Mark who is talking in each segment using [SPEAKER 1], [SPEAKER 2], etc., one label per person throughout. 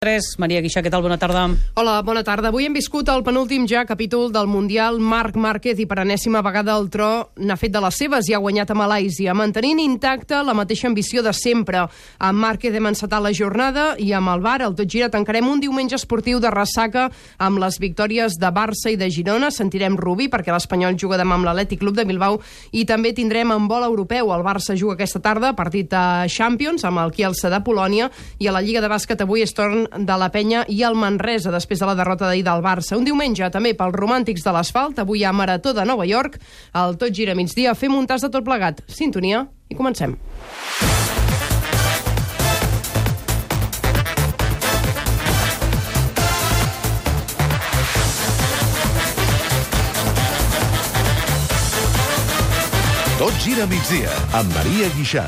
[SPEAKER 1] 3. Maria Guixà, què tal? Bona tarda.
[SPEAKER 2] Hola, bona tarda. Avui hem viscut el penúltim ja capítol del Mundial. Marc Márquez i per enèsima vegada el tro n'ha fet de les seves i ha guanyat a Malàisia, mantenint intacta la mateixa ambició de sempre. Amb Márquez hem encetat la jornada i amb el Bar, el Tot Gira, tancarem un diumenge esportiu de ressaca amb les victòries de Barça i de Girona. Sentirem Rubí perquè l'Espanyol juga demà amb l'Atlètic Club de Bilbao i també tindrem en vol europeu. El Barça juga aquesta tarda, partit a Champions amb el Kielce de Polònia i a la Lliga de Bàsquet avui es torn de la Penya i el Manresa després de la derrota d'ahir del Barça. Un diumenge també pels romàntics de l'asfalt, avui ha Marató de Nova York, el Tot Gira migdia, fem un tas de tot plegat. Sintonia i comencem.
[SPEAKER 3] Tot gira a migdia amb Maria Guixà.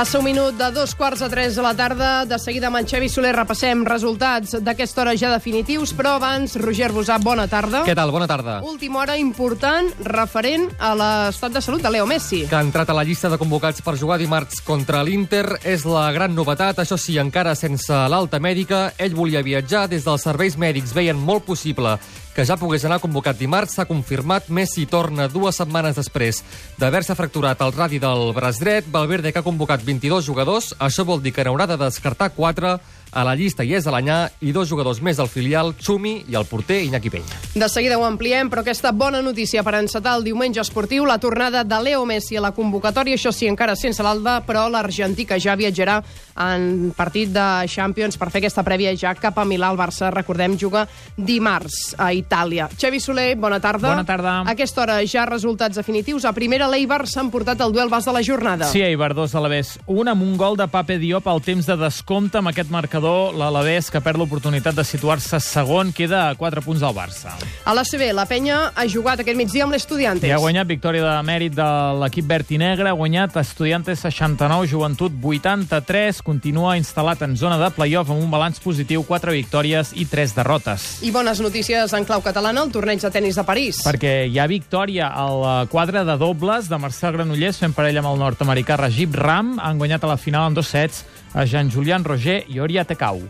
[SPEAKER 2] Passa un minut de dos quarts a tres de la tarda. De seguida amb en Xavi Soler repassem resultats d'aquesta hora ja definitius, però abans, Roger Bosà, bona tarda.
[SPEAKER 4] Què tal? Bona tarda.
[SPEAKER 2] Última hora important referent a l'estat de salut de Leo Messi.
[SPEAKER 4] Que ha entrat a la llista de convocats per jugar dimarts contra l'Inter és la gran novetat. Això sí, encara sense l'alta mèdica, ell volia viatjar. Des dels serveis mèdics veien molt possible que ja pogués anar convocat dimarts. S'ha confirmat, Messi torna dues setmanes després d'haver-se fracturat el radi del braç dret. Valverde, que ha convocat 22 jugadors, això vol dir que n'haurà de descartar 4 a la llista hi és Alanyà i dos jugadors més del filial, Xumi i el porter Iñaki Peña.
[SPEAKER 2] De seguida ho ampliem, però aquesta bona notícia per encetar el diumenge esportiu, la tornada de Leo Messi a la convocatòria, això sí, encara sense l'Alba, però l'argentí que ja viatjarà en partit de Champions per fer aquesta prèvia ja cap a Milà. El Barça, recordem, juga dimarts a Itàlia. Xavi Soler, bona tarda.
[SPEAKER 5] Bona tarda.
[SPEAKER 2] A aquesta hora ja resultats definitius. A primera, l'Eibar s'ha emportat el duel bas de la jornada.
[SPEAKER 5] Sí, Eibar, dos a l'Alavés. Un amb un gol de Pape Diop al temps de descompte amb aquest marcador l'Alavés, que perd l'oportunitat de situar-se segon, queda a 4 punts del Barça.
[SPEAKER 2] A la CB, la penya ha jugat aquest migdia amb l'Estudiantes.
[SPEAKER 5] I ha guanyat victòria de mèrit de l'equip verd i negre, ha guanyat Estudiantes 69, Joventut 83, continua instal·lat en zona de playoff amb un balanç positiu, 4 victòries i 3 derrotes.
[SPEAKER 2] I bones notícies en clau catalana, el torneig de tennis de París.
[SPEAKER 5] Perquè hi ha victòria al quadre de dobles de Marcel Granollers fent parella amb el nord-americà Rajib Ram. Han guanyat a la final en dos sets a Jean-Julian Roger i Oria Tecau.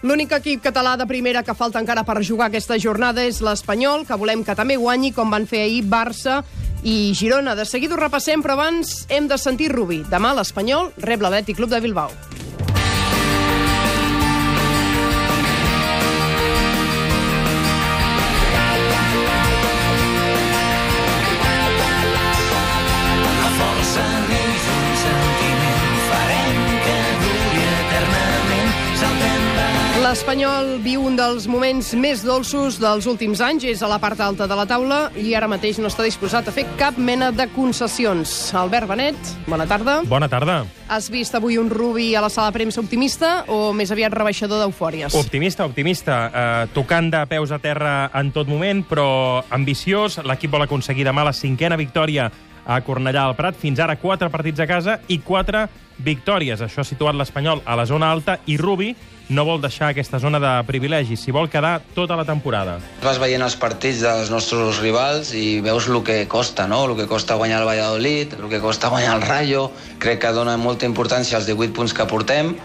[SPEAKER 2] L'únic equip català de primera que falta encara per jugar aquesta jornada és l'Espanyol, que volem que també guanyi, com van fer ahir Barça i Girona. De seguida ho repassem, però abans hem de sentir Rubí. Demà l'Espanyol rep l'Atlètic Club de Bilbao. L'Espanyol viu un dels moments més dolços dels últims anys, és a la part alta de la taula i ara mateix no està disposat a fer cap mena de concessions. Albert Benet, bona tarda.
[SPEAKER 6] Bona tarda.
[SPEAKER 2] Has vist avui un Rubi a la sala de premsa optimista o més aviat rebaixador d'eufòries?
[SPEAKER 6] Optimista, optimista. Eh, tocant de peus a terra en tot moment, però ambiciós. L'equip vol aconseguir demà la cinquena victòria a Cornellà al Prat. Fins ara quatre partits a casa i quatre victòries. Això ha situat l'Espanyol a la zona alta i Rubi no vol deixar aquesta zona de privilegis, s'hi vol quedar tota la temporada.
[SPEAKER 7] Vas veient els partits dels nostres rivals i veus el que costa, no? El que costa guanyar el Valladolid, el que costa guanyar el Rayo. Crec que dona molta importància als 18 punts que portem,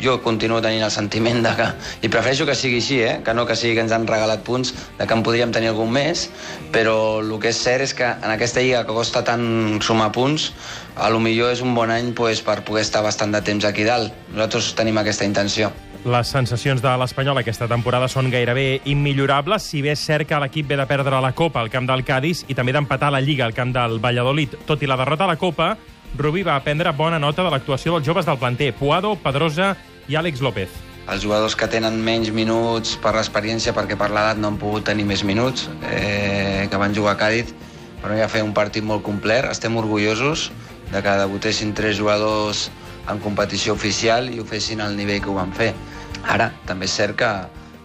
[SPEAKER 7] jo continuo tenint el sentiment de que... I prefereixo que sigui així, eh? que no que sigui que ens han regalat punts, de que en podríem tenir algun més, però el que és cert és que en aquesta lliga que costa tant sumar punts, a lo millor és un bon any pues, per poder estar bastant de temps aquí dalt. Nosaltres tenim aquesta intenció.
[SPEAKER 6] Les sensacions de l'Espanyol aquesta temporada són gairebé immillorables, si bé és cert que l'equip ve de perdre la Copa al camp del Cádiz i també d'empatar la Lliga al camp del Valladolid. Tot i la derrota a la Copa, Rubí va prendre bona nota de l'actuació dels joves del planter, Puado, Pedrosa i Àlex López.
[SPEAKER 7] Els jugadors que tenen menys minuts per l'experiència, perquè per l'edat no han pogut tenir més minuts, eh, que van jugar a Càdiz, però ja fer un partit molt complet. Estem orgullosos de que debutessin tres jugadors en competició oficial i ho fessin al nivell que ho van fer. Ara, també és cert que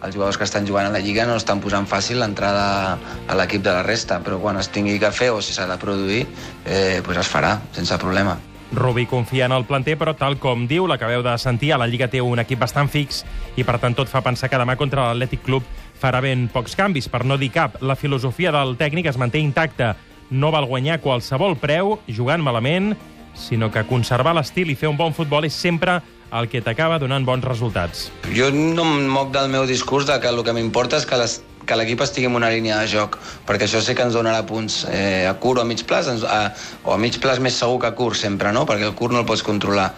[SPEAKER 7] els jugadors que estan jugant a la Lliga no estan posant fàcil l'entrada a l'equip de la resta, però quan es tingui que fer o si s'ha de produir, eh, pues es farà, sense problema.
[SPEAKER 6] Rubí confia en el planter, però tal com diu, l'acabeu de sentir, a la Lliga té un equip bastant fix i per tant tot fa pensar que demà contra l'Atlètic Club farà ben pocs canvis, per no dir cap. La filosofia del tècnic es manté intacta, no val guanyar qualsevol preu, jugant malament, sinó que conservar l'estil i fer un bon futbol és sempre el que t'acaba donant bons resultats.
[SPEAKER 7] Jo no em moc del meu discurs de que el que m'importa és que les que l'equip estigui en una línia de joc, perquè això sí que ens donarà punts eh, a curt o a mig plaç, a, o a mig plaç més segur que a curt sempre, no? perquè el curt no el pots controlar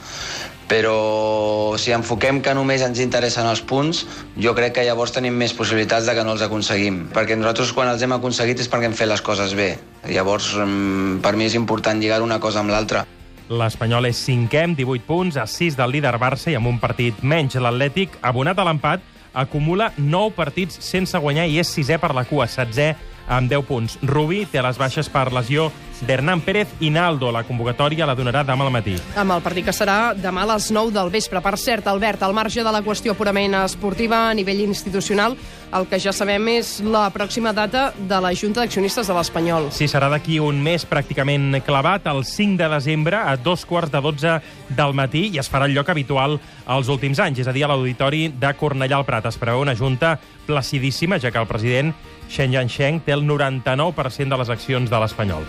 [SPEAKER 7] però si enfoquem que només ens interessen els punts, jo crec que llavors tenim més possibilitats de que no els aconseguim, perquè nosaltres quan els hem aconseguit és perquè hem fet les coses bé. Llavors, mm, per mi és important lligar una cosa amb l'altra.
[SPEAKER 6] L'Espanyol és cinquè amb 18 punts, a 6 del líder Barça i amb un partit menys. L'Atlètic, abonat a l'empat, acumula 9 partits sense guanyar i és sisè per la cua, setzè amb 10 punts. Rubí té les baixes per lesió d'Hernán Pérez i Naldo. La convocatòria la donarà demà al matí.
[SPEAKER 2] Amb el partit que serà demà a les 9 del vespre. Per cert, Albert, al marge de la qüestió purament esportiva a nivell institucional, el que ja sabem és la pròxima data de la Junta d'Accionistes de l'Espanyol.
[SPEAKER 6] Sí, serà d'aquí un mes pràcticament clavat, el 5 de desembre, a dos quarts de 12 del matí, i es farà el lloc habitual als últims anys, és a dir, a l'Auditori de Cornellà al Prat. Es preveu una junta placidíssima, ja que el president Shen Yansheng té el 99% de les accions de l'Espanyol.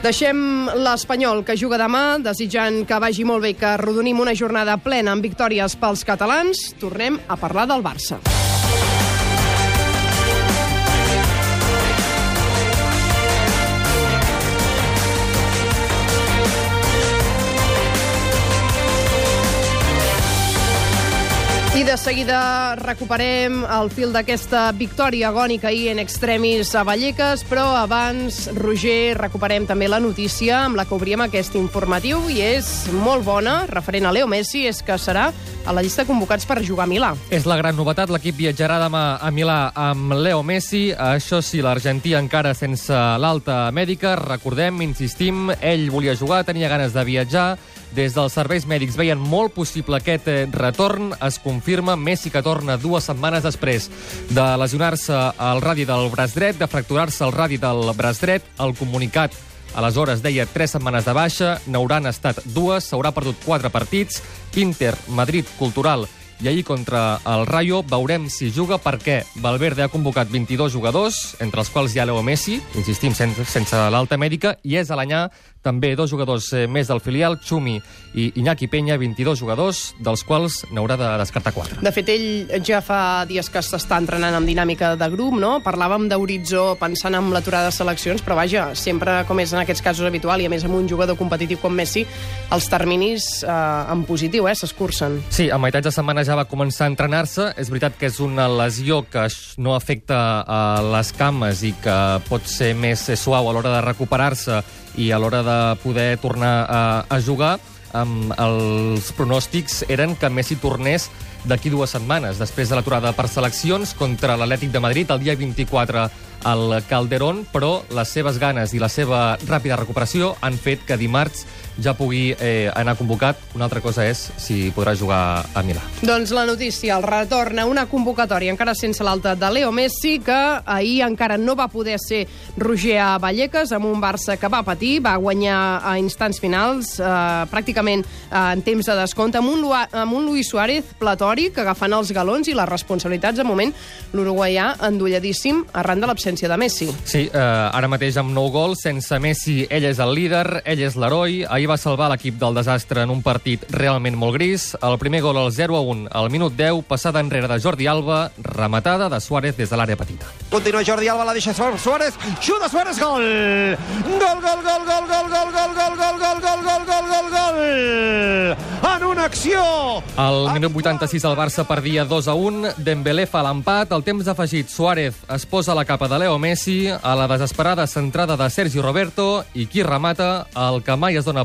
[SPEAKER 2] Deixem l'Espanyol, que juga demà, desitjant que vagi molt bé, que rodonim una jornada plena amb victòries pels catalans. Tornem a parlar del Barça. I de seguida recuperem el fil d'aquesta victòria agònica ahir en extremis a Vallecas, però abans, Roger, recuperem també la notícia amb la que obríem aquest informatiu i és molt bona, referent a Leo Messi, és que serà a la llista convocats per jugar a Milà.
[SPEAKER 4] És la gran novetat, l'equip viatjarà demà a Milà amb Leo Messi. Això sí, l'Argentí encara sense l'alta mèdica. Recordem, insistim, ell volia jugar, tenia ganes de viatjar, des dels serveis mèdics veien molt possible aquest eh, retorn. Es confirma Messi que torna dues setmanes després de lesionar-se al radi del braç dret, de fracturar-se el radi del braç dret. El comunicat Aleshores, deia tres setmanes de baixa, n'hauran estat dues, s'haurà perdut quatre partits, Inter, Madrid, Cultural i ahir contra el Rayo veurem si juga perquè Valverde ha convocat 22 jugadors, entre els quals hi ha Leo Messi, insistim, sense, sense l'alta mèdica, i és a l'anyà també dos jugadors eh, més del filial, Xumi i Iñaki Peña, 22 jugadors, dels quals n'haurà de descartar 4.
[SPEAKER 2] De fet, ell ja fa dies que s'està entrenant amb dinàmica de grup, no? Parlàvem d'horitzó pensant en l'aturada de seleccions, però vaja, sempre, com és en aquests casos habitual, i a més amb un jugador competitiu com Messi, els terminis eh, en positiu, eh, s'escurcen.
[SPEAKER 4] Sí, a meitats de setmana ja va començar a entrenar-se. És veritat que és una lesió que no afecta a les cames i que pot ser més suau a l'hora de recuperar-se i a l'hora de poder tornar a, a jugar, amb els pronòstics eren que Messi tornés d'aquí dues setmanes, després de l'aturada per seleccions contra l'Atlètic de Madrid el dia 24 al Calderón, però les seves ganes i la seva ràpida recuperació han fet que dimarts ja pugui eh, anar convocat. Una altra cosa és si podrà jugar a Milà.
[SPEAKER 2] Doncs la notícia, el retorn a una convocatòria encara sense l'alta de Leo Messi, que ahir encara no va poder ser Roger a Vallecas, amb un Barça que va patir, va guanyar a instants finals, eh, pràcticament eh, en temps de descompte, amb un, Lu amb un Luis Suárez platòric, agafant els galons i les responsabilitats. De moment, l'uruguaià endolladíssim arran de l'absència de Messi.
[SPEAKER 4] Sí, eh, ara mateix amb nou gols, sense Messi, ell és el líder, ell és l'heroi. Ahir va salvar l'equip del desastre en un partit realment molt gris. El primer gol al 0 a 1 al minut 10, passada enrere de Jordi Alba, rematada de Suárez des de l'àrea petita.
[SPEAKER 8] Continua Jordi Alba, la deixa Suárez, xuta Suárez, gol! Gol, gol, gol, gol, gol, gol, gol, gol, gol, gol, gol, gol, gol, gol, gol! En una acció!
[SPEAKER 4] Al minut 86 el Barça perdia 2 a 1, Dembélé fa l'empat, al temps afegit Suárez es posa la capa de Leo Messi, a la desesperada centrada de Sergi Roberto, i qui remata, el que mai es dona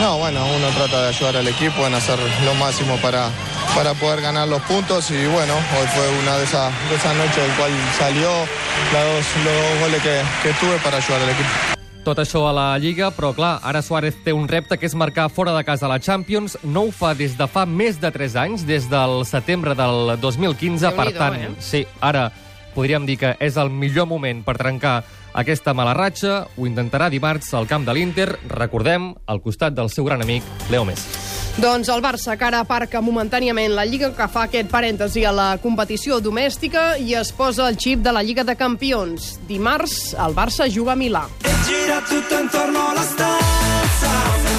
[SPEAKER 9] No, bueno, uno trata de ayudar al equipo en hacer lo máximo para, para poder ganar los puntos y bueno, hoy fue una de esas de esa noches el cual salió los dos, los dos goles que, que tuve para ayudar al equipo.
[SPEAKER 4] tot això a la Lliga, però clar, ara Suárez té un repte que és marcar fora de casa a la Champions. No ho fa des de fa més de 3 anys, des del setembre del 2015. Per tant,
[SPEAKER 2] eh?
[SPEAKER 4] sí, ara podríem dir que és el millor moment per trencar aquesta mala ratxa. Ho intentarà dimarts al camp de l'Inter, recordem, al costat del seu gran amic, Leo Messi.
[SPEAKER 2] Doncs el Barça, que ara aparca momentàniament la Lliga, que fa aquest parèntesi a la competició domèstica i es posa el xip de la Lliga de Campions. Dimarts, el Barça juga a Milà.
[SPEAKER 10] Gira tutto intorno alla stanza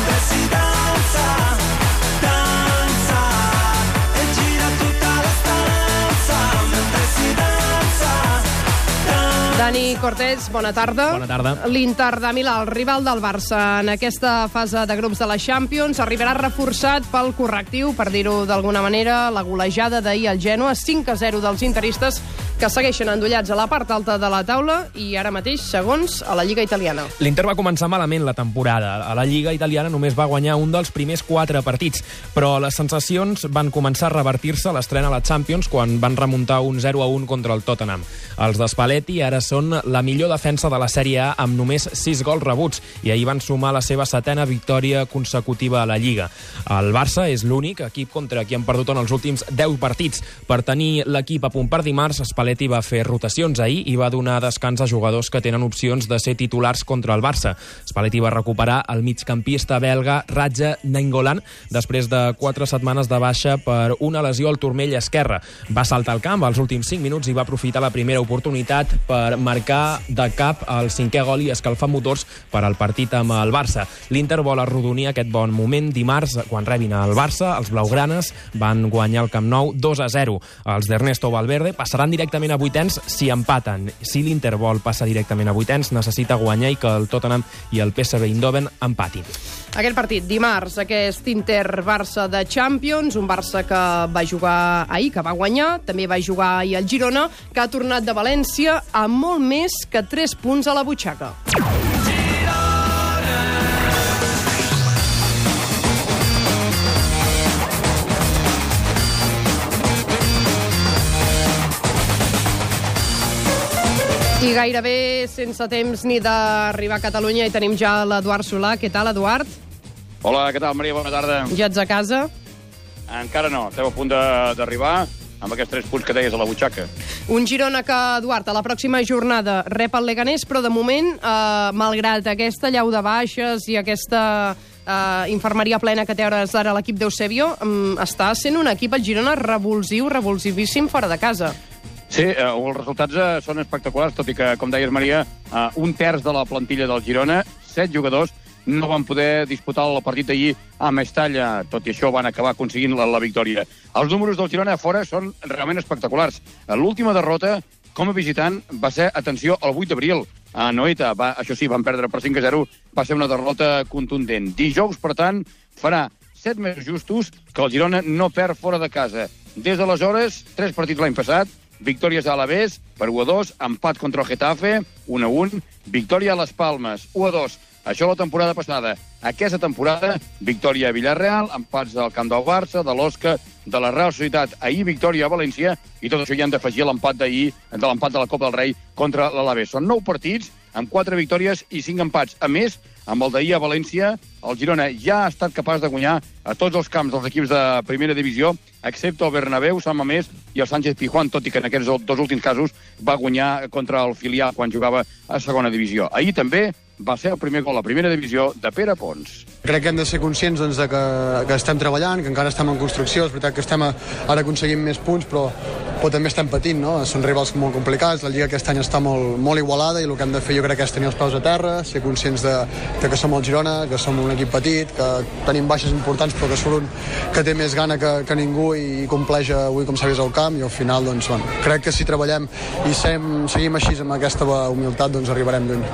[SPEAKER 2] Dani Cortés, bona tarda.
[SPEAKER 5] Bona tarda.
[SPEAKER 2] L'Inter de Milà, el rival del Barça en aquesta fase de grups de la Champions, arribarà reforçat pel correctiu, per dir-ho d'alguna manera, la golejada d'ahir al Genoa, 5 a 0 dels interistes, que segueixen endollats a la part alta de la taula i ara mateix segons a la Lliga Italiana.
[SPEAKER 11] L'Inter va començar malament la temporada. A la Lliga italiana només va guanyar un dels primers quatre partits, però les sensacions van començar a revertir-se a l'estrena a la Champions quan van remuntar un 0 a 1 contra el Tottenham. Els de Spalletti ara són la millor defensa de la Sèrie A amb només 6 gols rebuts i ahir van sumar la seva setena victòria consecutiva a la Lliga. El Barça és l'únic equip contra qui han perdut en els últims 10 partits. Per tenir l'equip a punt per dimarts, Spalletti va fer rotacions ahir i va donar descans a jugadors que tenen opcions de ser titulars contra el Barça. Spalletti va recuperar el migcampista belga Raja Nainggolan després de 4 setmanes de baixa per una lesió al turmell esquerre. Va saltar al camp als últims 5 minuts i va aprofitar la primera oportunitat per marcar de cap el cinquè gol i escalfar motors per al partit amb el Barça. L'Inter vol arrodonir aquest bon moment dimarts quan rebin el Barça. Els blaugranes van guanyar el Camp Nou 2 a 0. Els d'Ernesto Valverde passaran directament a vuitens si empaten. Si l'Inter vol passar directament a vuitens, necessita guanyar i que el Tottenham i el PSV Eindhoven empatin.
[SPEAKER 2] Aquest partit, dimarts, aquest Inter-Barça de Champions, un Barça que va jugar ahir, que va guanyar, també va jugar ahir al Girona, que ha tornat de València amb molt més que 3 punts a la butxaca. Gairebé sense temps ni d'arribar a Catalunya i tenim ja l'Eduard Solà. Què tal, Eduard?
[SPEAKER 12] Hola, què tal, Maria? Bona tarda.
[SPEAKER 2] Ja ets a casa?
[SPEAKER 12] Encara no, estem a punt d'arribar amb aquests tres punts que deies a la butxaca.
[SPEAKER 2] Un Girona que, Eduard, a la pròxima jornada rep el Leganés, però de moment, eh, malgrat aquesta llau de baixes i aquesta eh, infermeria plena que té hores d'ara l'equip d'Eusebio, mm, està sent un equip, el Girona, revulsiu, revulsivíssim fora de casa.
[SPEAKER 12] Sí, eh, els resultats eh, són espectaculars, tot i que, com deies, Maria, eh, un terç de la plantilla del Girona, set jugadors, no van poder disputar el partit d'ahir a Mestalla. Tot i això van acabar aconseguint la, la victòria. Els números del Girona a fora són realment espectaculars. Eh, L'última derrota com a visitant va ser, atenció, el 8 d'abril a Noeta. Va, això sí, van perdre per 5 a 0. Va ser una derrota contundent. Dijous, per tant, farà set mesos justos que el Girona no perd fora de casa. Des d'aleshores, tres partits l'any passat, victòries a Alavés per 1 a 2, empat contra el Getafe, 1 a 1, victòria a les Palmes, 1 a 2. Això la temporada passada. Aquesta temporada, victòria a Villarreal, empats del Camp del Barça, de l'Osca, de la Real Societat, ahir victòria a València, i tot això hi han d'afegir l'empat d'ahir, de l'empat de la Copa del Rei contra l'Alavés. Són nou partits, amb quatre victòries i cinc empats. A més, amb el d'ahir a València, el Girona ja ha estat capaç de guanyar a tots els camps dels equips de primera divisió, excepte el Bernabéu, Sant Mamés i el Sánchez Pijuan, tot i que en aquests dos últims casos va guanyar contra el filial quan jugava a segona divisió. Ahir també va ser el primer gol a primera divisió de Pere Pons.
[SPEAKER 13] Crec que hem de ser conscients doncs, de que, que estem treballant, que encara estem en construcció. És veritat que estem a, ara aconseguint més punts, però, però també estem patint. No? Són rivals molt complicats, la Lliga aquest any està molt, molt igualada i el que hem de fer jo crec que és tenir els peus a terra, ser conscients de, de que som el Girona, que som un equip petit, que tenim baixes importants però que surt un que té més gana que, que ningú i compleix avui com s'ha vist al camp i al final doncs, bueno, crec que si treballem i sem, seguim així amb aquesta humilitat doncs arribarem lluny.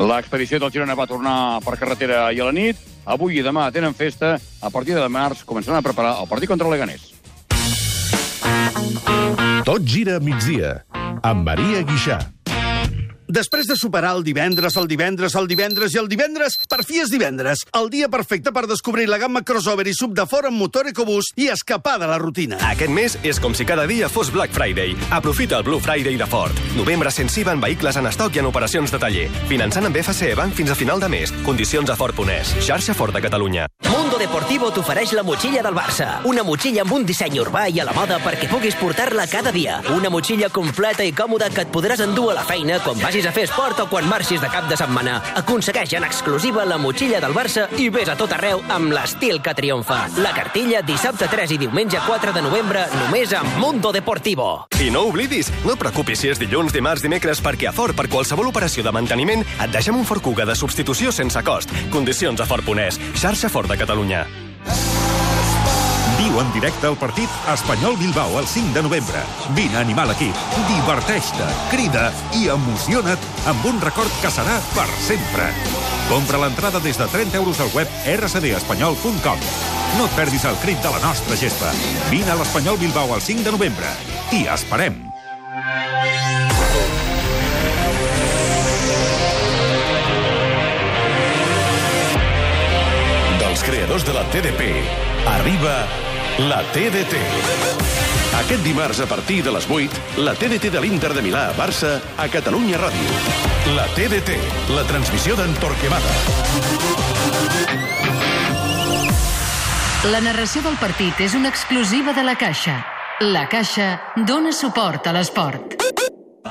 [SPEAKER 12] L'expedició del Girona va tornar per carretera ahir a la nit. Avui i demà tenen festa. A partir de març començaran a preparar el partit contra el Leganés.
[SPEAKER 3] Tot gira a migdia, amb Maria Guixà.
[SPEAKER 14] Després de superar el divendres, el divendres, el divendres i el divendres, per fi és divendres. El dia perfecte per descobrir la gamma crossover i sub de fora amb motor EcoBoost i escapar de la rutina.
[SPEAKER 15] Aquest mes és com si cada dia fos Black Friday. Aprofita el Blue Friday de Ford. Novembre sensiva en vehicles en estoc i en operacions de taller. Finançant amb FCE Bank fins a final de mes. Condicions a Ford.es. Xarxa Ford de Catalunya.
[SPEAKER 16] Mundo Deportivo t'ofereix la motxilla del Barça. Una motxilla amb un disseny urbà i a la moda perquè puguis portar-la cada dia. Una motxilla completa i còmoda que et podràs endur a la feina quan vagis a fer esport o quan marxis de cap de setmana. Aconsegueix en exclusiva la motxilla del Barça i vés a tot arreu amb l'estil que triomfa. La cartilla dissabte 3 i diumenge 4 de novembre només a Mundo Deportivo.
[SPEAKER 15] I no oblidis, no preocupis si és dilluns, dimarts, dimecres, perquè a Ford, per qualsevol operació de manteniment, et deixem un Ford Kuga de substitució sense cost. Condicions a Ford.es. Xarxa Ford de Catalunya.
[SPEAKER 3] Viu en directe el partit Espanyol-Bilbao el 5 de novembre. Vine a animar l'equip, diverteix-te, crida i emociona't amb un record que serà per sempre. Compra l'entrada des de 30 euros al web rcdespanyol.com. No et perdis el crit de la nostra gespa. Vine a l'Espanyol Bilbao el 5 de novembre. T'hi esperem. Creadors de la TDP, arriba la TDT. Aquest dimarts a partir de les 8, la TDT de l'Inter de Milà a Barça a Catalunya Ràdio. La TDT, la transmissió d'en Torquemada.
[SPEAKER 17] La narració del partit és una exclusiva de la Caixa. La Caixa dona suport a l'esport.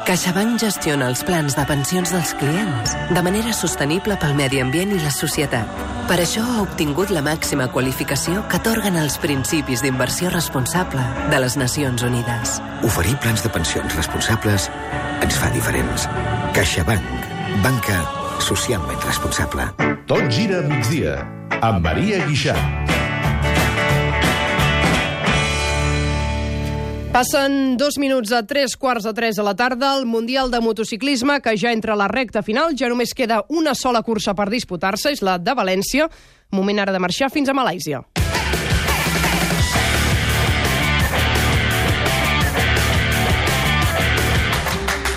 [SPEAKER 18] CaixaBank gestiona els plans de pensions dels clients de manera sostenible pel medi ambient i la societat. Per això ha obtingut la màxima qualificació que atorguen els principis d'inversió responsable de les Nacions Unides.
[SPEAKER 19] Oferir plans de pensions responsables ens fa diferents. CaixaBank. Banca socialment responsable.
[SPEAKER 3] Tot gira a migdia amb Maria Guixà.
[SPEAKER 2] Passen dos minuts a tres quarts de tres a la tarda. El Mundial de Motociclisme, que ja entra a la recta final, ja només queda una sola cursa per disputar-se, és la de València. Moment ara de marxar fins a Malàisia.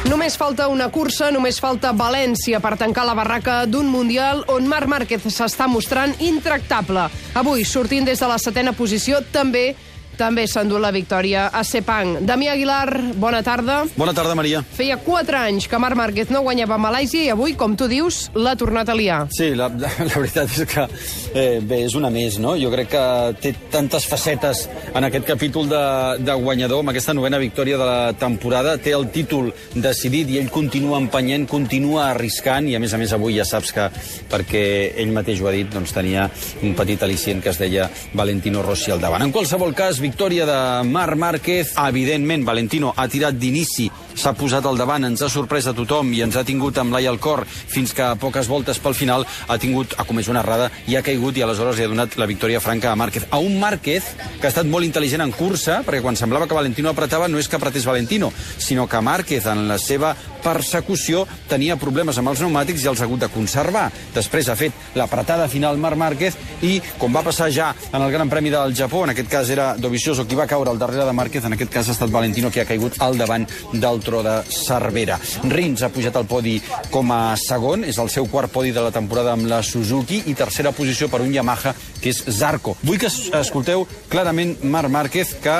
[SPEAKER 2] Només falta una cursa, només falta València per tancar la barraca d'un Mundial on Marc Márquez s'està mostrant intractable. Avui, sortint des de la setena posició, també també s'endú la victòria a Sepang. Damià Aguilar, bona tarda.
[SPEAKER 20] Bona tarda, Maria.
[SPEAKER 2] Feia 4 anys que Marc Márquez no guanyava a Malàisia i avui, com tu dius, l'ha tornat a liar.
[SPEAKER 20] Sí, la, la veritat és que eh, bé, és una més, no? Jo crec que té tantes facetes en aquest capítol de, de guanyador, amb aquesta novena victòria de la temporada. Té el títol decidit i ell continua empenyent, continua arriscant, i a més a més avui ja saps que, perquè ell mateix ho ha dit, doncs tenia un petit al·licient que es deia Valentino Rossi al davant. En qualsevol cas, victòria de Marc Márquez. Evidentment, Valentino ha tirat d'inici, s'ha posat al davant, ens ha sorprès a tothom i ens ha tingut amb l'ai al cor fins que a poques voltes pel final ha tingut, ha comès una errada i ha caigut i aleshores li ha donat la victòria franca a Márquez. A un Márquez que ha estat molt intel·ligent en cursa, perquè quan semblava que Valentino apretava no és que apretés Valentino, sinó que Márquez en la seva persecució tenia problemes amb els pneumàtics i els ha hagut de conservar. Després ha fet l'apretada final Marc Márquez i, com va passar ja en el Gran Premi del Japó, en aquest cas era Dovizioso qui va caure al darrere de Márquez, en aquest cas ha estat Valentino qui ha caigut al davant del tro de Cervera. Rins ha pujat al podi com a segon, és el seu quart podi de la temporada amb la Suzuki i tercera posició per un Yamaha que és Zarco. Vull que es- escolteu clarament Marc Márquez que,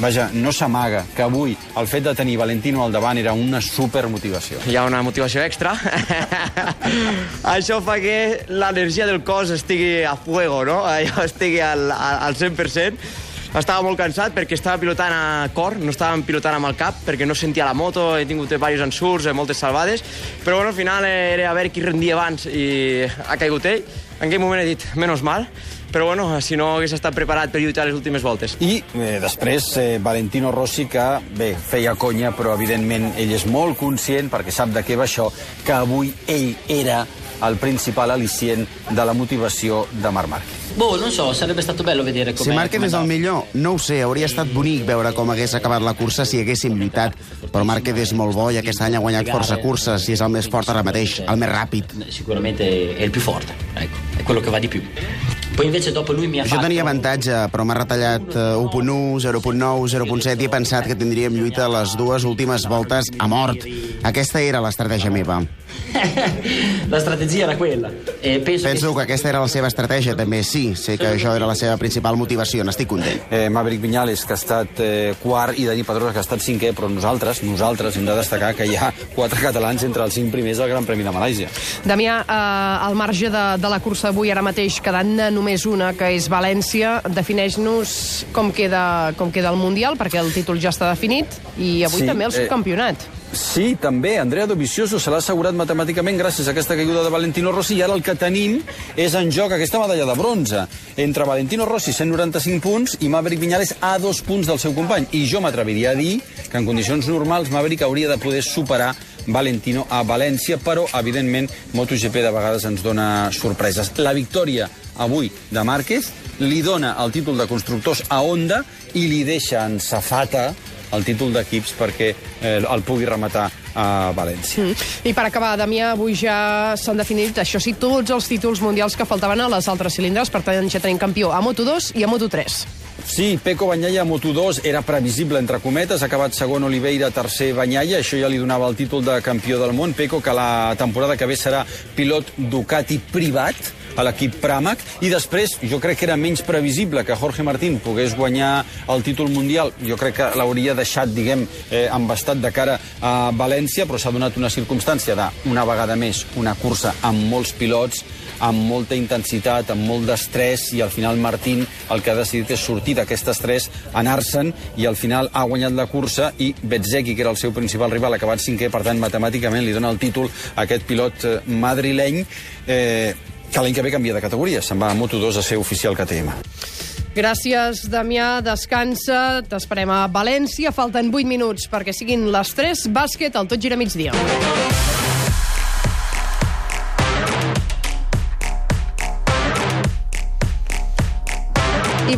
[SPEAKER 20] vaja, no s'amaga, que avui el fet de tenir Valentino al davant era una supermotivació.
[SPEAKER 21] Hi ha una motivació extra. Això fa que l'energia del cos estigui a fuego, no? Allò estigui al, al 100%. Estava molt cansat perquè estava pilotant a cor, no estàvem pilotant amb el cap perquè no sentia la moto, he tingut diversos ensurts, eh, moltes salvades, però bueno, al final eh, era a veure qui rendia abans i ha caigut ell. En aquell moment he dit, menos mal, però bueno, si no hagués estat preparat per lluitar les últimes voltes.
[SPEAKER 20] I eh, després eh, Valentino Rossi, que bé, feia conya, però evidentment ell és molt conscient, perquè sap de què va això, que avui ell era el principal al·licient de la motivació de Marc Márquez.
[SPEAKER 22] Boh, non so, sarebbe stato bello vedere come...
[SPEAKER 23] Si Márquez és el millor, no ho sé, hauria estat bonic veure com hagués acabat la cursa si haguéssim lluitat, però Márquez és molt bo i aquest any ha guanyat força curses i és el més fort ara mateix, el més ràpid.
[SPEAKER 22] Sicuramente è il più forte, ecco, è quello che va di più. Poi invece dopo lui mi ha
[SPEAKER 23] Jo tenia avantatge, però m'ha retallat eh, 1.1, 0.9, 0.7 i he pensat que tindríem lluita les dues últimes voltes a mort. Aquesta era l'estratègia meva.
[SPEAKER 22] La strategia era quella. E penso,
[SPEAKER 23] Penso que aquesta era la seva estratègia, també. Sí, sé que això era la seva principal motivació. N'estic content.
[SPEAKER 20] Eh, Maverick Viñales, que ha estat eh, quart, i Dani Pedrosa, que ha estat cinquè, però nosaltres, nosaltres hem de destacar que hi ha quatre catalans entre els cinc primers del Gran Premi de Malàisia.
[SPEAKER 2] Damià, eh, al marge de, de la cursa avui, ara mateix quedant-ne només una, que és València, defineix-nos com queda, com queda el Mundial, perquè el títol ja està definit, i avui
[SPEAKER 20] Sí,
[SPEAKER 2] també el
[SPEAKER 20] eh,
[SPEAKER 2] subcampionat.
[SPEAKER 20] Sí, també. Andrea Dovizioso se l'ha assegurat matemàticament gràcies a aquesta caiguda de Valentino Rossi i ara el que tenim és en joc aquesta medalla de bronze entre Valentino Rossi, 195 punts, i Maverick Viñales a dos punts del seu company. I jo m'atreviria a dir que en condicions normals Maverick hauria de poder superar Valentino a València, però, evidentment, MotoGP de vegades ens dona sorpreses. La victòria avui de Márquez li dona el títol de constructors a Honda i li deixa en safata el títol d'equips perquè eh, el pugui rematar a València.
[SPEAKER 2] Mm. I per acabar, Damià, avui ja s'han definit, això sí, tots els títols mundials que faltaven a les altres cilindres, per tant ja tenim campió a Moto2 i a Moto3.
[SPEAKER 20] Sí, Peco Banyalla a Moto2 era previsible, entre cometes, ha acabat segon Oliveira, tercer Banyalla, això ja li donava el títol de campió del món. Peco, que la temporada que ve serà pilot Ducati privat, a l'equip Pramac, i després jo crec que era menys previsible que Jorge Martín pogués guanyar el títol mundial. Jo crec que l'hauria deixat, diguem, eh, embastat de cara a València, però s'ha donat una circumstància de, una vegada més, una cursa amb molts pilots, amb molta intensitat, amb molt d'estrès, i al final Martín el que ha decidit és sortir d'aquest estrès, anar-se'n, i al final ha guanyat la cursa, i Bezzecchi, que era el seu principal rival, acabat cinquè, per tant, matemàticament li dona el títol a aquest pilot eh, madrileny, eh, que l'any que ve canvia de categoria, se'n va a Moto2 a ser oficial KTM.
[SPEAKER 2] Gràcies, Damià. Descansa. T'esperem a València. Falten 8 minuts perquè siguin les 3. Bàsquet, al tot gira migdia.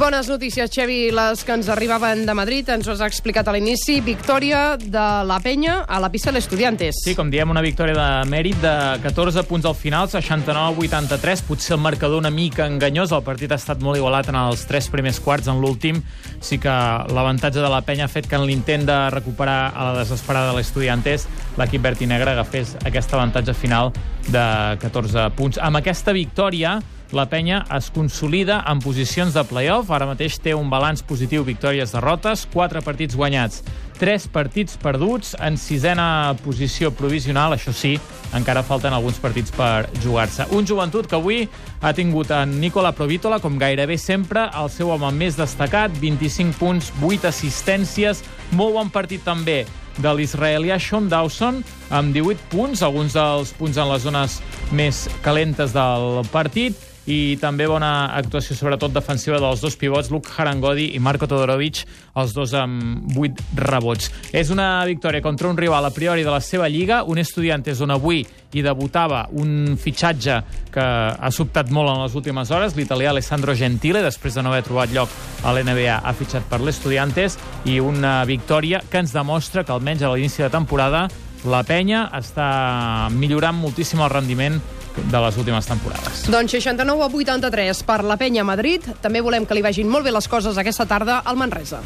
[SPEAKER 2] Bones notícies, Xevi, les que ens arribaven de Madrid. Ens ho has explicat a l'inici. Victòria de la penya a la pista de l'Estudiantes.
[SPEAKER 5] Sí, com diem, una victòria de mèrit de 14 punts al final, 69-83. Potser el marcador una mica enganyós. El partit ha estat molt igualat en els tres primers quarts. En l'últim sí que l'avantatge de la penya ha fet que en l'intent de recuperar a la desesperada de l'Estudiantes l'equip verd i negre agafés aquest avantatge final de 14 punts. Amb aquesta victòria, la penya es consolida en posicions de playoff. Ara mateix té un balanç positiu, victòries-derrotes, 4 partits guanyats, 3 partits perduts, en sisena posició provisional, això sí, encara falten alguns partits per jugar-se. Un joventut que avui ha tingut en Nicola Provítola, com gairebé sempre, el seu home més destacat, 25 punts, 8 assistències, molt bon partit també de l'israelià Sean Dawson, amb 18 punts, alguns dels punts en les zones més calentes del partit, i també bona actuació, sobretot defensiva, dels dos pivots, Luke Harangodi i Marko Todorovic, els dos amb 8 rebots. És una victòria contra un rival a priori de la seva lliga, un Estudiantes on avui hi debutava un fitxatge que ha sobtat molt en les últimes hores, l'italià Alessandro Gentile, després de no haver trobat lloc a l'NBA, ha fitxat per l'Estudiantes, i una victòria que ens demostra que almenys a l'inici de temporada la penya està millorant moltíssim el rendiment de les últimes temporades.
[SPEAKER 2] Doncs 69 a 83 per la penya Madrid. També volem que li vagin molt bé les coses aquesta tarda al Manresa.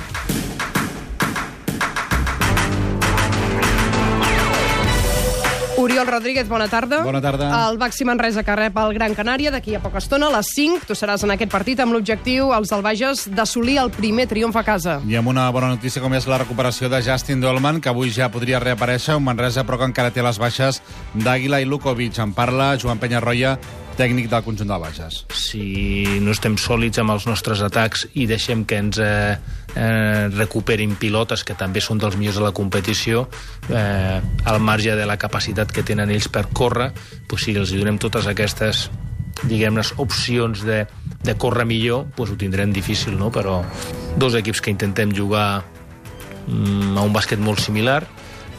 [SPEAKER 2] Oriol Rodríguez, bona tarda.
[SPEAKER 24] Bona tarda.
[SPEAKER 2] El Baxi Manresa que rep el Gran Canària d'aquí a poca estona, a les 5. Tu seràs en aquest partit amb l'objectiu, els del Bages, d'assolir el primer triomf a casa.
[SPEAKER 24] I amb una bona notícia com és la recuperació de Justin Dolman, que avui ja podria reaparèixer, un Manresa però que encara té les baixes d'Àguila i Lukovic. En parla Joan Penyarroia, tècnic del conjunt del Bages.
[SPEAKER 25] si no estem sòlids amb els nostres atacs i deixem que ens eh, eh, recuperin pilotes que també són dels millors de la competició eh, al marge de la capacitat que tenen ells per córrer pues, si els donem totes aquestes diguem les opcions de, de córrer millor pues, ho tindrem difícil no? però dos equips que intentem jugar mm, a un bàsquet molt similar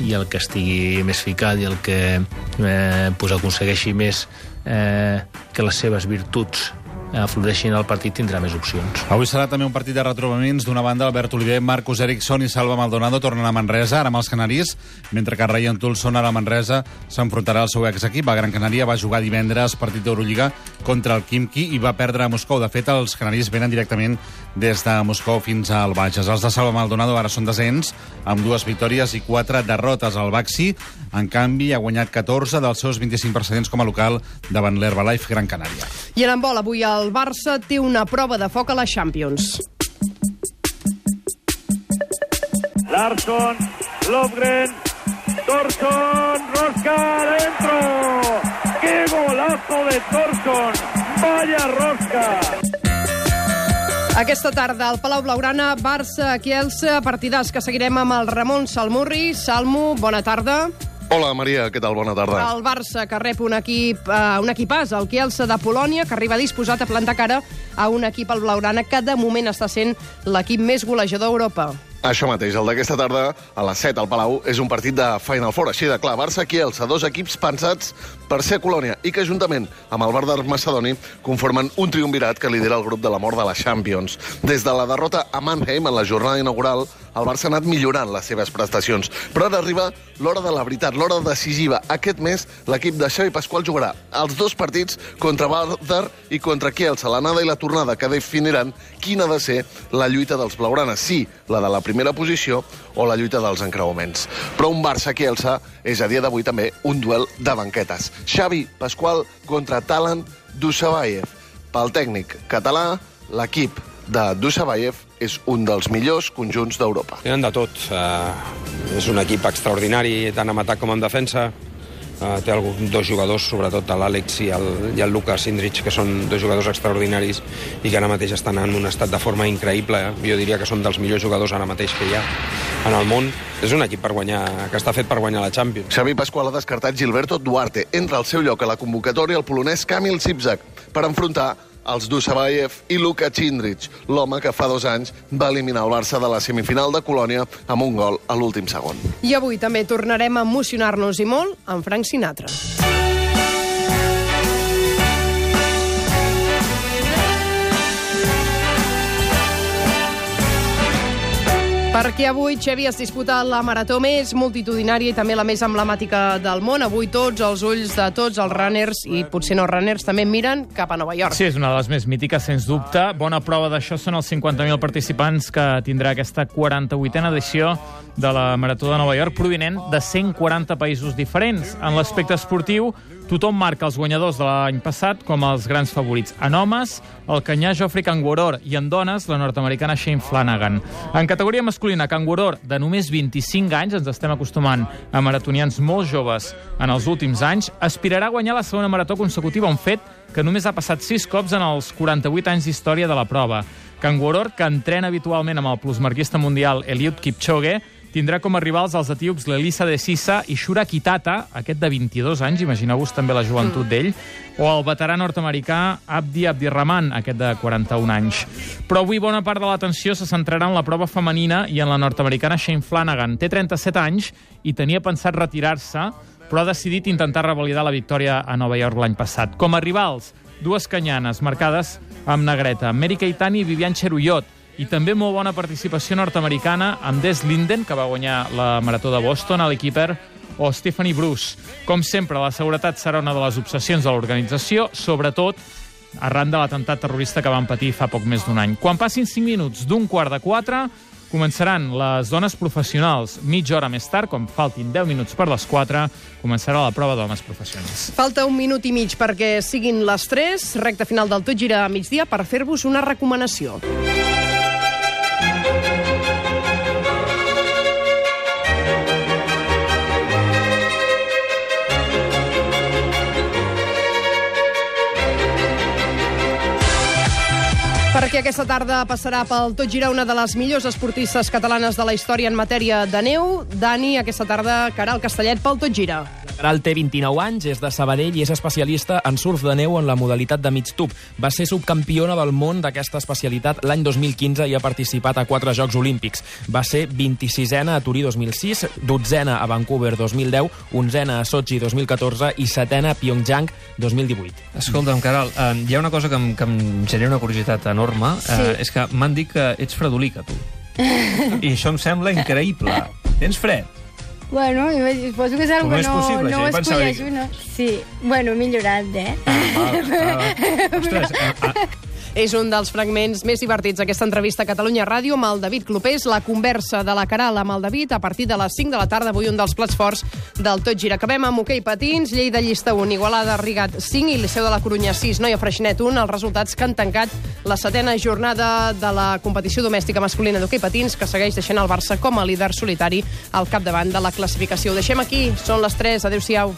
[SPEAKER 25] i el que estigui més ficat i el que eh, pues aconsegueixi més eh, que les seves virtuts eh, floreixin el partit tindrà més opcions.
[SPEAKER 24] Avui serà també un partit de retrobaments. D'una banda, Albert Oliver, Marcos Ericsson i Salva Maldonado tornen a Manresa, ara amb els Canaris, mentre que Ryan Tulson ara a Manresa s'enfrontarà al seu exequip. A Gran Canària va jugar divendres partit d'Eurolliga contra el Kimki i va perdre a Moscou. De fet, els canaris venen directament des de Moscou fins al Bages. Els de Salva Maldonado ara són descents, amb dues victòries i quatre derrotes. El Baxi, en canvi, ha guanyat 14 dels seus 25 precedents com a local davant l'Herbalife Gran Canària.
[SPEAKER 2] I en handbol, avui el Barça té una prova de foc a la Champions.
[SPEAKER 26] Larsson, Lofgren, Torsson, Rosca adentro. ¡Qué golazo de Torsson! ¡Vaya rosca!
[SPEAKER 2] Aquesta tarda al Palau Blaugrana, Barça, Kielsa, partidars que seguirem amb el Ramon Salmurri. Salmo, bona tarda.
[SPEAKER 27] Hola, Maria, què tal? Bona tarda.
[SPEAKER 2] El Barça, que rep un equip, eh, un equipàs, el Kielsa de Polònia, que arriba disposat a plantar cara a un equip al Blaugrana que de moment està sent l'equip més golejador d'Europa.
[SPEAKER 27] Això mateix, el d'aquesta tarda, a les 7 al Palau, és un partit de Final Four, així de clar. Barça-Kielsa, dos equips pensats per ser Colònia i que, juntament amb el Vardar Macedoni, conformen un triumvirat que lidera el grup de la mort de la Champions. Des de la derrota a Mannheim en la jornada inaugural, el Barça ha anat millorant les seves prestacions. Però ara arriba l'hora de la veritat, l'hora decisiva. Aquest mes, l'equip de Xavi Pasqual jugarà els dos partits contra Vardar i contra Kielsa, l'anada i la tornada, que definiran quina ha de ser la lluita dels blaugranes. Sí, la de la primera posició o la lluita dels encreuaments. Però un Barça-Kielsa és a dia d'avui també un duel de banquetes. Xavi Pasqual contra Talan Dusabayev. Pel tècnic català, l'equip de Dusabayev és un dels millors conjunts d'Europa.
[SPEAKER 28] Tenen de tot. Uh, és un equip extraordinari, tant en atac com en defensa. Uh, té algun, dos jugadors, sobretot l'Àlex i, el, i el Lucas Indrich, que són dos jugadors extraordinaris i que ara mateix estan en un estat de forma increïble. Eh? Jo diria que són dels millors jugadors ara mateix que hi ha en el món. És un equip per guanyar, que està fet per guanyar la Champions.
[SPEAKER 27] Xavi Pasqual ha descartat Gilberto Duarte. Entra al seu lloc a la convocatòria el polonès Kamil Sipzak per enfrontar els Dusabayev i Luka Cindric, l'home que fa dos anys va eliminar el Barça de la semifinal de Colònia amb un gol a l'últim segon.
[SPEAKER 2] I avui també tornarem a emocionar-nos i molt amb Frank Sinatra. Perquè avui, Xevi, es disputa la marató més multitudinària i també la més emblemàtica del món. Avui tots els ulls de tots els runners, i potser no runners, també miren cap a Nova York.
[SPEAKER 5] Sí, és una de les més mítiques, sens dubte. Bona prova d'això són els 50.000 participants que tindrà aquesta 48a edició de la Marató de Nova York, provinent de 140 països diferents. En l'aspecte esportiu, tothom marca els guanyadors de l'any passat com els grans favorits. En homes, el canyà Geoffrey Canguoror i en dones, la nord-americana Shane Flanagan. En categoria masculina, Canguoror, de només 25 anys, ens estem acostumant a maratonians molt joves en els últims anys, aspirarà a guanyar la segona marató consecutiva, un fet que només ha passat 6 cops en els 48 anys d'història de la prova. Canguoror, que entrena habitualment amb el plusmarquista mundial Eliud Kipchoge, tindrà com a rivals els etíops l'Elisa de Sissa i Shura Kitata, aquest de 22 anys, imagineu-vos també la joventut mm. d'ell, o el veterà nord-americà Abdi Abdirrahman, aquest de 41 anys. Però avui bona part de l'atenció se centrarà en la prova femenina i en la nord-americana Shane Flanagan. Té 37 anys i tenia pensat retirar-se, però ha decidit intentar revalidar la victòria a Nova York l'any passat. Com a rivals, dues canyanes marcades amb negreta, Mary Keitani i Vivian Cheruiyot, i també molt bona participació nord-americana amb Des Linden, que va guanyar la Marató de Boston, a l'equiper, o Stephanie Bruce. Com sempre, la seguretat serà una de les obsessions de l'organització, sobretot arran de l'atemptat terrorista que van patir fa poc més d'un any. Quan passin 5 minuts d'un quart de 4, començaran les dones professionals. Mitja hora més tard, com faltin 10 minuts per les 4, començarà la prova d'homes professionals.
[SPEAKER 2] Falta un minut i mig perquè siguin les 3, recta final del Tot Gira a migdia, per fer-vos una recomanació. Perquè aquesta tarda passarà pel Tot Gira una de les millors esportistes catalanes de la història en matèria de neu. Dani, aquesta tarda, Caral Castellet pel Tot Gira.
[SPEAKER 11] Caral té 29 anys, és de Sabadell i és especialista en surf de neu en la modalitat de mig tub. Va ser subcampiona del món d'aquesta especialitat l'any 2015 i ha participat a quatre Jocs Olímpics. Va ser 26a a Turí 2006, 12a a Vancouver 2010, 11a a Sochi 2014 i 7a a Pyeongchang 2018.
[SPEAKER 29] Escolta'm, Caral, eh, hi ha una cosa que em, que em genera una curiositat enorme.
[SPEAKER 18] Sí.
[SPEAKER 29] Eh, és que m'han dit que ets fredolica, tu. I això em sembla increïble. Tens fred?
[SPEAKER 18] Bueno, suposo que és algo
[SPEAKER 29] Com
[SPEAKER 18] que no,
[SPEAKER 29] possible,
[SPEAKER 18] no ho
[SPEAKER 29] pensava
[SPEAKER 18] escolleixo,
[SPEAKER 29] que-
[SPEAKER 18] no? Sí, bueno, he millorat, eh?
[SPEAKER 29] Ostres, eh,
[SPEAKER 2] És un dels fragments més divertits d'aquesta entrevista a Catalunya Ràdio amb el David Clopés, la conversa de la Caral amb el David a partir de les 5 de la tarda, avui un dels plats forts del Tot Gira. Acabem amb hoquei patins, Lleida Llista 1, Igualada Rigat 5 i Liceu de la Corunya 6, Noia Freixenet 1, els resultats que han tancat la setena jornada de la competició domèstica masculina d'hoquei patins, que segueix deixant el Barça com a líder solitari al capdavant de la classificació. Ho deixem aquí, són les 3, adeu-siau.